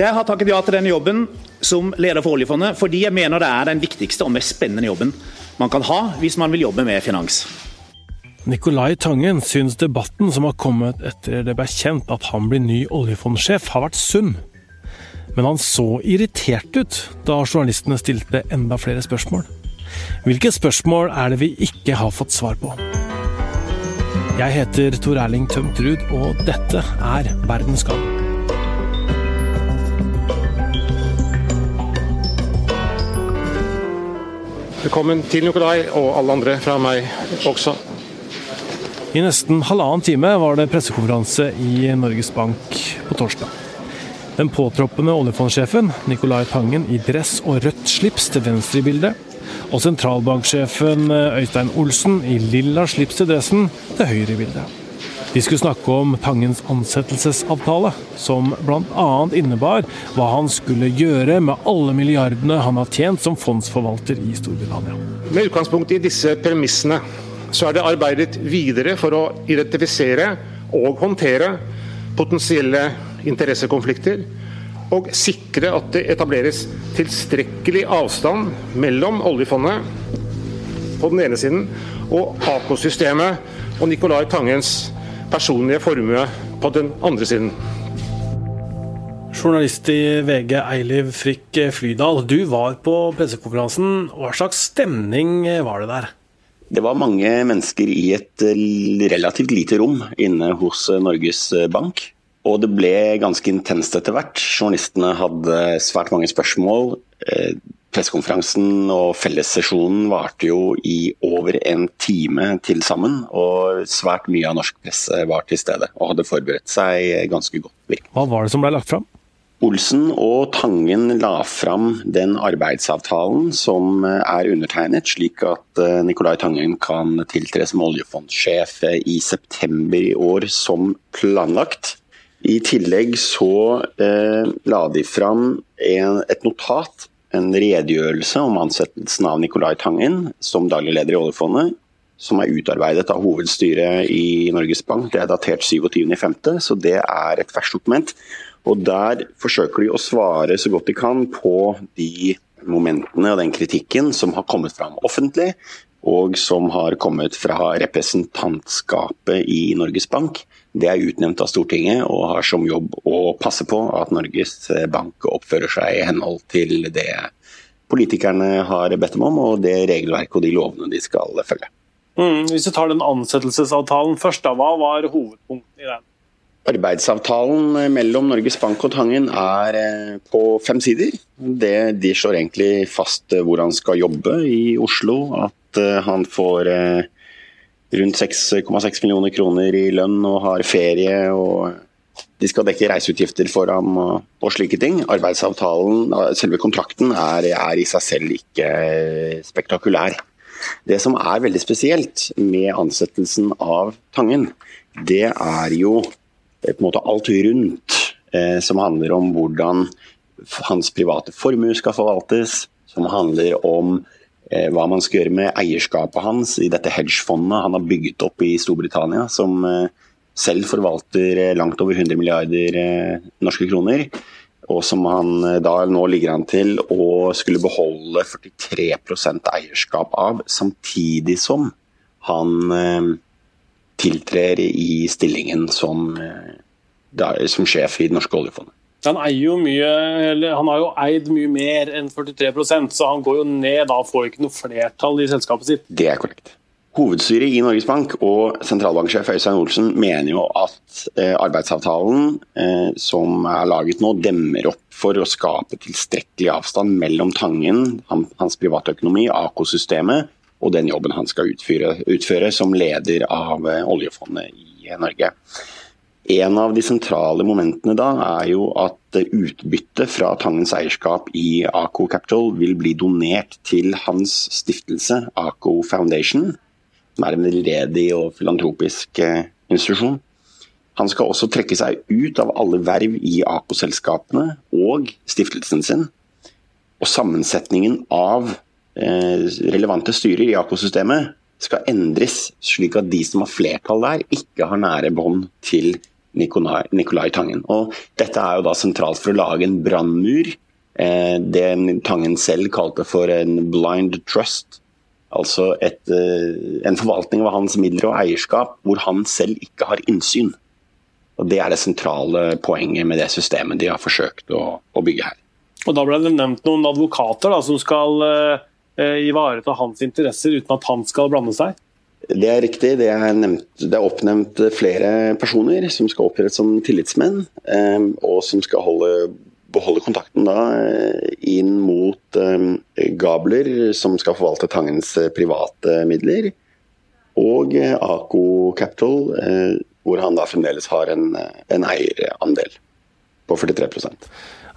Jeg har takket ja til denne jobben som leder for oljefondet, fordi jeg mener det er den viktigste og mest spennende jobben man kan ha hvis man vil jobbe med finans. Nicolai Tangen syns debatten som har kommet etter det ble kjent at han blir ny oljefondsjef, har vært sunn. Men han så irritert ut da journalistene stilte enda flere spørsmål. Hvilke spørsmål er det vi ikke har fått svar på? Jeg heter Tor Erling Tømtrud, og dette er Verdens gang. Velkommen til Nikolai og alle andre fra meg også. I nesten halvannen time var det pressekonferanse i Norges Bank på torsdag. Den påtroppende oljefondsjefen, Nicolai Tangen, i dress og rødt slips til venstre i bildet. Og sentralbanksjefen Øystein Olsen i lilla slips til dressen til høyre i bildet. De skulle snakke om Tangens ansettelsesavtale, som bl.a. innebar hva han skulle gjøre med alle milliardene han har tjent som fondsforvalter i Storbritannia. Med utgangspunkt i disse premissene så er det arbeidet videre for å identifisere og håndtere potensielle interessekonflikter, og sikre at det etableres tilstrekkelig avstand mellom oljefondet på den ene siden og AKO-systemet og Nicolai Tangens personlige formue på den andre siden. Journalist i VG Eiliv Frikk Flydal, du var på pressekonferansen. Hva slags stemning var det der? Det var mange mennesker i et relativt lite rom inne hos Norges Bank. Og det ble ganske intenst etter hvert. Journalistene hadde svært mange spørsmål. Pressekonferansen og fellessesjonen varte jo i over en time til sammen. Og svært mye av norsk presse var til stede og hadde forberedt seg ganske godt. Virkelig. Hva var det som ble lagt fram? Olsen og Tangen la fram den arbeidsavtalen som er undertegnet, slik at Nicolai Tangen kan tiltre som oljefondsjef i september i år som planlagt. I tillegg så eh, la de fram en, et notat en redegjørelse om ansettelsen av Nicolai Tangen som daglig leder i oljefondet, som er utarbeidet av hovedstyret i Norges Bank. Det er datert 27.5., så det er et ferskt dokument. Og Der forsøker de å svare så godt de kan på de momentene og den kritikken som har kommet fram offentlig, og som har kommet fra representantskapet i Norges Bank. Det er utnevnt av Stortinget og har som jobb å passe på at Norges Bank oppfører seg i henhold til det politikerne har bedt dem om, og det regelverket og de lovene de skal følge. Mm, hvis du tar den ansettelsesavtalen først, da, hva var hovedpunktet i den? Arbeidsavtalen mellom Norges Bank og Tangen er på fem sider. Det, de slår egentlig fast hvor han skal jobbe i Oslo. At han får rundt 6,6 millioner kroner i lønn og har ferie. og De skal dekke reiseutgifter for ham og, og slike ting. Arbeidsavtalen, selve kontrakten, er, er i seg selv ikke spektakulær. Det som er veldig spesielt med ansettelsen av Tangen, det er jo på en måte alt rundt eh, som handler om hvordan hans private formue skal forvaltes, som handler om eh, hva man skal gjøre med eierskapet hans i dette hedgefondet han har bygget opp i Storbritannia, som eh, selv forvalter langt over 100 milliarder norske kroner. Og som han da nå ligger an til å skulle beholde 43% eierskap av, samtidig som han tiltrer i stillingen som, som sjef i Det norske oljefondet. Han, jo mye, han har jo eid mye mer enn 43% så han går jo ned da får ikke noe flertall i selskapet sitt. Det er korrekt. Hovedstyret i Norges Bank og sentralbanksjef Øystein Olsen mener jo at eh, arbeidsavtalen eh, som er laget nå, demmer opp for å skape tilstrekkelig avstand mellom Tangen, han, hans privatøkonomi, AK-systemet, og den jobben han skal utføre, utføre som leder av eh, oljefondet i Norge. En av de sentrale momentene da er jo at utbyttet fra Tangens eierskap i AKO Capital vil bli donert til hans stiftelse, AKO Foundation, som er en veldedig og filantropisk institusjon. Han skal også trekke seg ut av alle verv i AKO-selskapene og stiftelsen sin. Og sammensetningen av relevante styrer i AKO-systemet skal endres, slik at de som har flertall der, ikke har nære bånd til Nikolai, Nikolai Tangen. Og dette er jo da sentralt for å lage en brannmur. Eh, det Tangen selv kalte for en blind trust. Altså et, eh, en forvaltning av hans midler og eierskap hvor han selv ikke har innsyn. Og Det er det sentrale poenget med det systemet de har forsøkt å, å bygge her. Og Da ble det nevnt noen advokater da, som skal eh, ivareta hans interesser uten at han skal blande seg? Det er riktig. Det er, nevnt, det er, oppnevnt flere personer som skal opptre som tillitsmenn, eh, og som skal holde, beholde kontakten da eh, inn mot eh, Gabler, som skal forvalte Tangens private midler, og Ako Capital, hvor han da fremdeles har en, en eierandel på 43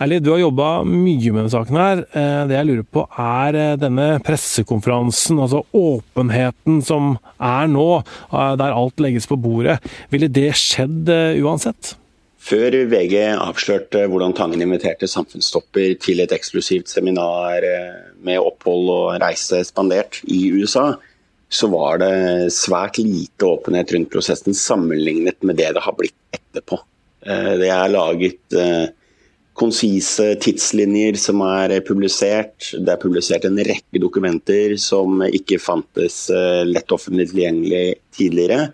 Erli, du har jobba mye med denne saken. her. Eh, det jeg lurer på er eh, denne pressekonferansen, altså åpenheten som er nå, eh, der alt legges på bordet. Ville det skjedd uansett? Før VG avslørte hvordan Tangen inviterte samfunnstopper til et eksklusivt seminar med opphold og reise spandert i USA, så var det svært lite åpenhet rundt prosessen sammenlignet med det det har blitt etterpå. Det er laget konsise tidslinjer som er publisert. Det er publisert en rekke dokumenter som ikke fantes eh, lett offentlig tilgjengelig tidligere.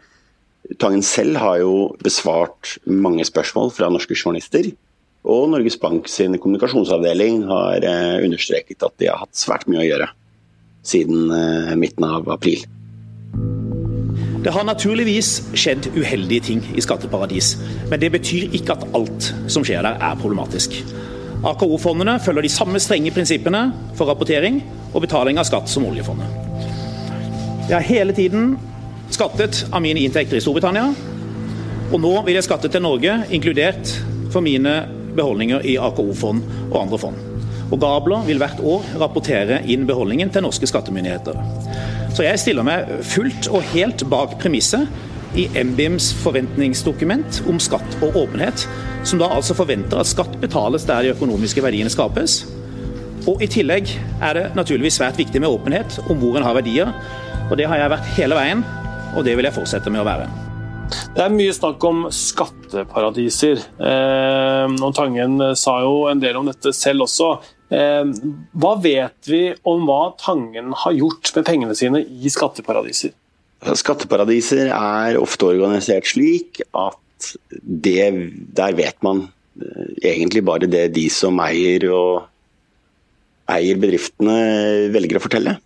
Tangen selv har jo besvart mange spørsmål fra norske journalister. Og Norges Bank sin kommunikasjonsavdeling har eh, understreket at de har hatt svært mye å gjøre siden eh, midten av april. Det har naturligvis skjedd uheldige ting i skatteparadis, men det betyr ikke at alt som skjer der er problematisk. AKO-fondene følger de samme strenge prinsippene for rapportering og betaling av skatt som oljefondet. Jeg har hele tiden skattet av mine inntekter i Storbritannia, og nå vil jeg skatte til Norge, inkludert for mine beholdninger i AKO-fond og andre fond. Og Gabler vil hvert år rapportere inn beholdningen til norske skattemyndigheter. Så jeg stiller meg fullt og helt bak premisset i MBIMs forventningsdokument om skatt og åpenhet, som da altså forventer at skatt betales der de økonomiske verdiene skapes. Og I tillegg er det naturligvis svært viktig med åpenhet om hvor en har verdier. og Det har jeg vært hele veien, og det vil jeg fortsette med å være. Det er mye snakk om skatteparadiser. Eh, og Tangen sa jo en del om dette selv også. Eh, hva vet vi om hva Tangen har gjort med pengene sine i skatteparadiser? Skatteparadiser er ofte organisert slik at det, der vet man eh, egentlig bare det de som eier, og, eier bedriftene, velger å fortelle.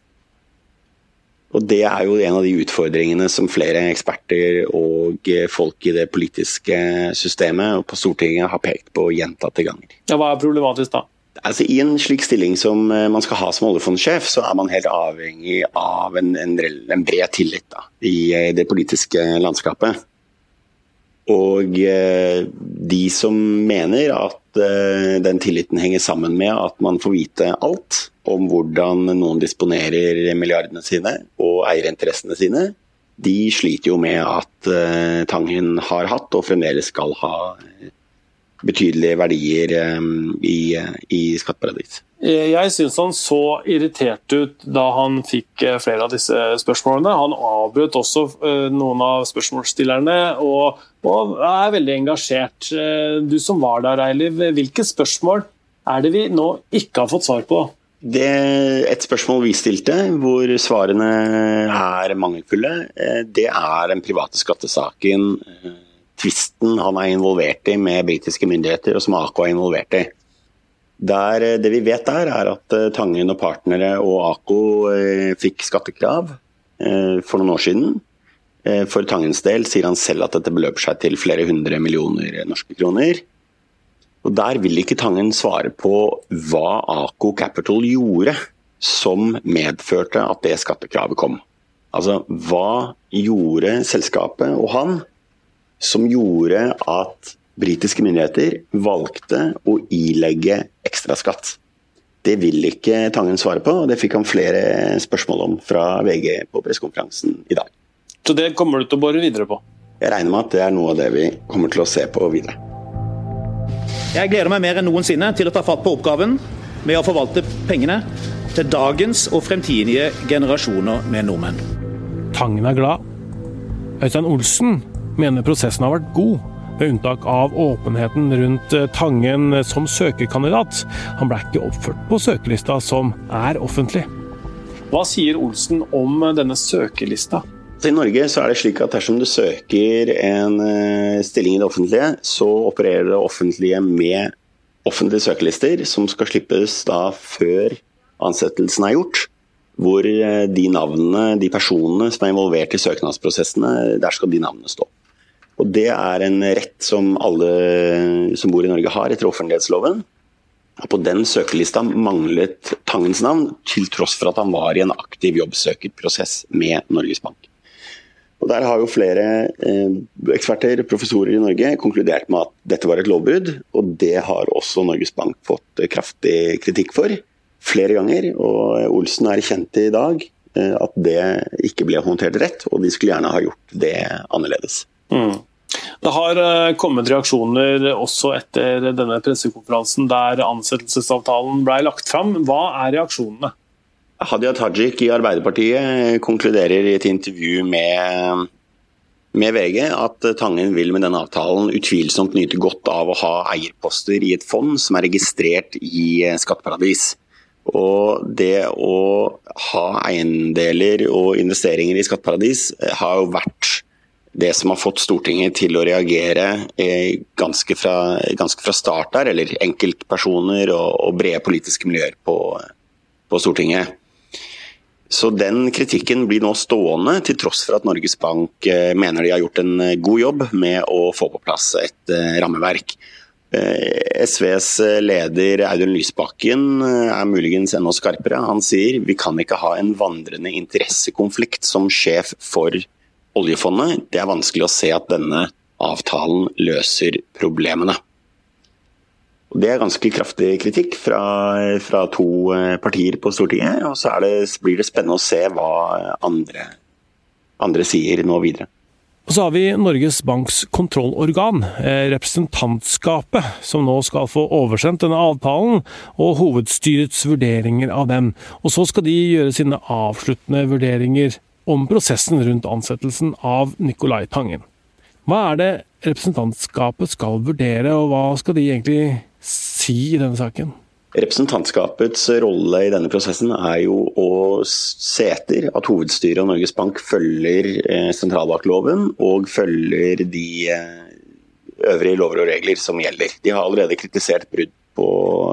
Og Det er jo en av de utfordringene som flere eksperter og folk i det politiske systemet og på Stortinget har pekt på gjentatte ganger. Ja, Hva er problematisk da? Altså, I en slik stilling som eh, man skal ha som oljefondsjef, så er man helt avhengig av en, en, en bred tillit da, i eh, det politiske landskapet. Og eh, de som mener at den tilliten henger sammen med at man får vite alt om hvordan noen disponerer milliardene sine og eierinteressene sine, de sliter jo med at Tangen har hatt og fremdeles skal ha betydelige verdier um, i, i skatteparadis. Jeg syns han så irritert ut da han fikk eh, flere av disse spørsmålene. Han avbrøt også eh, noen av spørsmålsstillerne og, og er veldig engasjert. Eh, du som var der, Eiliv, hvilke spørsmål er det vi nå ikke har fått svar på? Det Et spørsmål vi stilte, hvor svarene er mangelfulle, det er den private skattesaken tvisten han er involvert i med britiske myndigheter, og som Ako er involvert i. Der, eh, det vi vet der, er at eh, Tangen og partnere og AK eh, fikk skattekrav for noen år siden. For Tangens del sier han selv at dette beløper seg til flere hundre millioner norske kroner. Og Der vil ikke Tangen svare på hva Ako Capital gjorde som medførte at det skattekravet kom. Altså, Hva gjorde selskapet og han som gjorde at britiske myndigheter valgte å ilegge ekstraskatt. Det vil ikke Tangen svare på, og det fikk han flere spørsmål om fra VG på pressekonferansen i dag. Så det kommer du til å bore videre på? Jeg regner med at det er noe av det vi kommer til å se på videre. Jeg gleder meg mer enn noensinne til å ta fatt på oppgaven med å forvalte pengene til dagens og fremtidige generasjoner med nordmenn. Tangen er glad. Øystein Olsen mener prosessen har vært god, med unntak av åpenheten rundt eh, Tangen som søkerkandidat. Han ble ikke oppført på søkerlista som er offentlig. Hva sier Olsen om denne søkerlista? I Norge så er det slik at dersom du søker en eh, stilling i det offentlige, så opererer det offentlige med offentlige søkerlister som skal slippes da før ansettelsen er gjort. Hvor eh, de navnene, de personene som er involvert i søknadsprosessene, der skal de navnene stå. Og Det er en rett som alle som bor i Norge har etter offentlighetsloven. På den søkelista manglet Tangens navn, til tross for at han var i en aktiv jobbsøkerprosess med Norges Bank. Og Der har jo flere eh, eksperter, professorer i Norge, konkludert med at dette var et lovbrudd. Og det har også Norges Bank fått kraftig kritikk for flere ganger. Og Olsen erkjente i dag eh, at det ikke ble håndtert rett, og de skulle gjerne ha gjort det annerledes. Mm. Det har eh, kommet reaksjoner også etter denne pressekonferansen der ansettelsesavtalen ble lagt fram. Hva er reaksjonene? Hadia Tajik i Arbeiderpartiet konkluderer i et intervju med, med VG at Tangen vil med denne avtalen utvilsomt nyte godt av å ha eierposter i et fond som er registrert i skatteparadis. Og det å ha eiendeler og investeringer i skatteparadis har jo vært det som har fått Stortinget til å reagere eh, ganske fra, ganske fra start der, eller enkeltpersoner og, og brede politiske miljøer på, på, Stortinget. Så den kritikken blir nå stående, til tross for at Norges Bank eh, mener de har gjort en eh, god jobb med å få på plass et rammeverk. SVs leder Audun Lysbakken er muligens enda skarpere. Han sier vi kan ikke ha en vandrende interessekonflikt som sjef for oljefondet. Det er vanskelig å se at denne avtalen løser problemene. Og det er ganske kraftig kritikk fra, fra to eh, partier på Stortinget. Og så det, blir det spennende å se hva andre, andre sier nå videre. Og så har vi Norges Banks kontrollorgan, eh, representantskapet, som nå skal få oversendt denne avtalen og hovedstyrets vurderinger av den. Og så skal de gjøre sine avsluttende vurderinger om prosessen rundt ansettelsen av Nicolai Tangen. Hva er det representantskapet skal vurdere, og hva skal de egentlig si i denne saken? Representantskapets rolle i denne prosessen er jo å se etter at hovedstyret og Norges Bank følger eh, sentralbankloven og følger de eh, øvrige lover og regler som gjelder. De har allerede kritisert brudd på,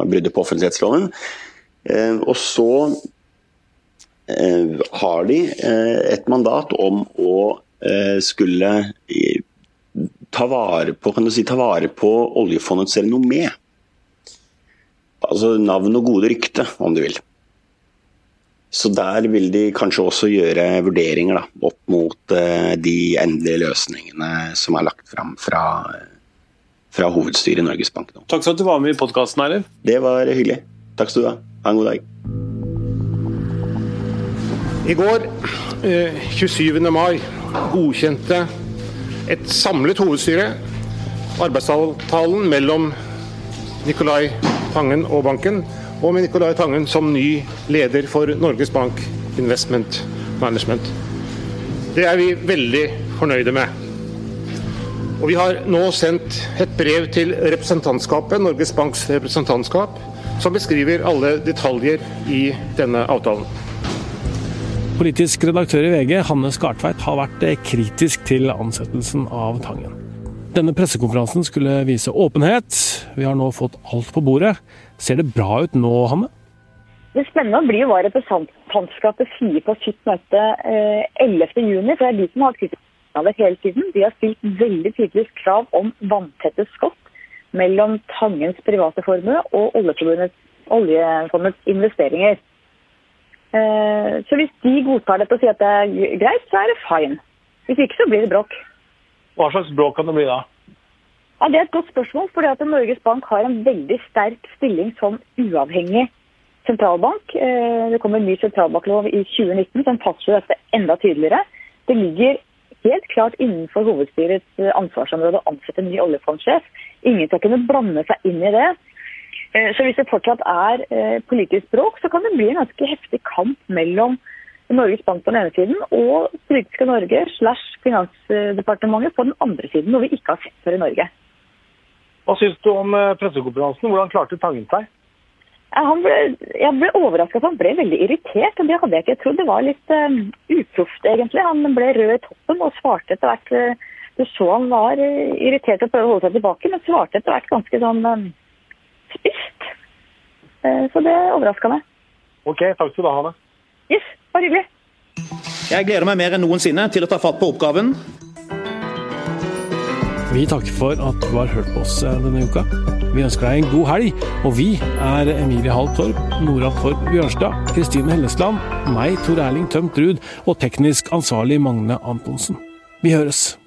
bruddet på offentlighetsloven. Eh, og så har de eh, et mandat om å eh, skulle ta vare på, kan du si, ta vare på oljefondets renommé. Altså navn og gode rykte, om du vil. Så der vil de kanskje også gjøre vurderinger da, opp mot de endelige løsningene som er lagt fram fra, fra hovedstyret i Norges Bank. Nå. Takk for at du var med i podkasten, Eilev. Det var hyggelig. Takk skal du ha. Ha en god dag. I går, 27. Eh, mai, godkjente et samlet hovedstyre arbeidsavtalen mellom Nicolai Tangen og banken, og med Nicolai Tangen som ny leder for Norges Bank Investment Management. Det er vi veldig fornøyde med. Og Vi har nå sendt et brev til representantskapet, Norges Banks representantskap, som beskriver alle detaljer i denne avtalen. Politisk redaktør i VG, Hanne Skartveit, har vært eh, kritisk til ansettelsen av Tangen. Denne pressekonferansen skulle vise åpenhet. Vi har nå fått alt på bordet. Ser det bra ut nå, Hanne? Det spennende blir hva representantskapet sier på sitt møte 11.6. Eh, for det er de som har det hele tiden. De har stilt veldig tydelig krav om vanntette skott mellom Tangens private formue og oljefondets investeringer. Eh, så hvis de godtar dette og sier at det er greit, så er det fine. Hvis ikke så blir det bråk. Hva slags bråk kan det bli da? Ja, Det er et godt spørsmål. fordi at Norges Bank har en veldig sterk stilling som uavhengig sentralbank. Eh, det kom en ny sentralbanklov i 2019 som fastslo dette enda tydeligere. Det ligger helt klart innenfor hovedstyrets ansvarsområde å ansette en ny oljefondsjef. Ingen skal kunne blande seg inn i det. Eh, så hvis det fortsatt er eh, politisk bråk, så kan det bli en ganske heftig kamp mellom Norges Bank på den ene siden og politiske Norge slash Finansdepartementet på den andre siden, noe vi ikke har sett før i Norge. Hva syns du om eh, pressekonferansen? Hvordan klarte Tangen seg? Han ble, jeg ble overraska, for han ble veldig irritert. og Det hadde jeg ikke trodd. Det var litt uh, uproft, egentlig. Han ble rød i toppen og svarte etter hvert. Du så han var irritert og prøvde å holde seg tilbake, men svarte etter hvert ganske sånn uh, spist. Uh, så det overraska meg. Ok, takk skal du ha. Det. Yes, bare hyggelig. Jeg gleder meg mer enn noensinne til å ta fatt på oppgaven. Vi takker for at du har hørt på oss denne uka. Vi ønsker deg en god helg, og vi er Emilie Hall Torp, Nora Torp Bjørnstad, Kristine Hellesland, meg, Tor Erling Tømt Ruud og teknisk ansvarlig Magne Antonsen. Vi høres.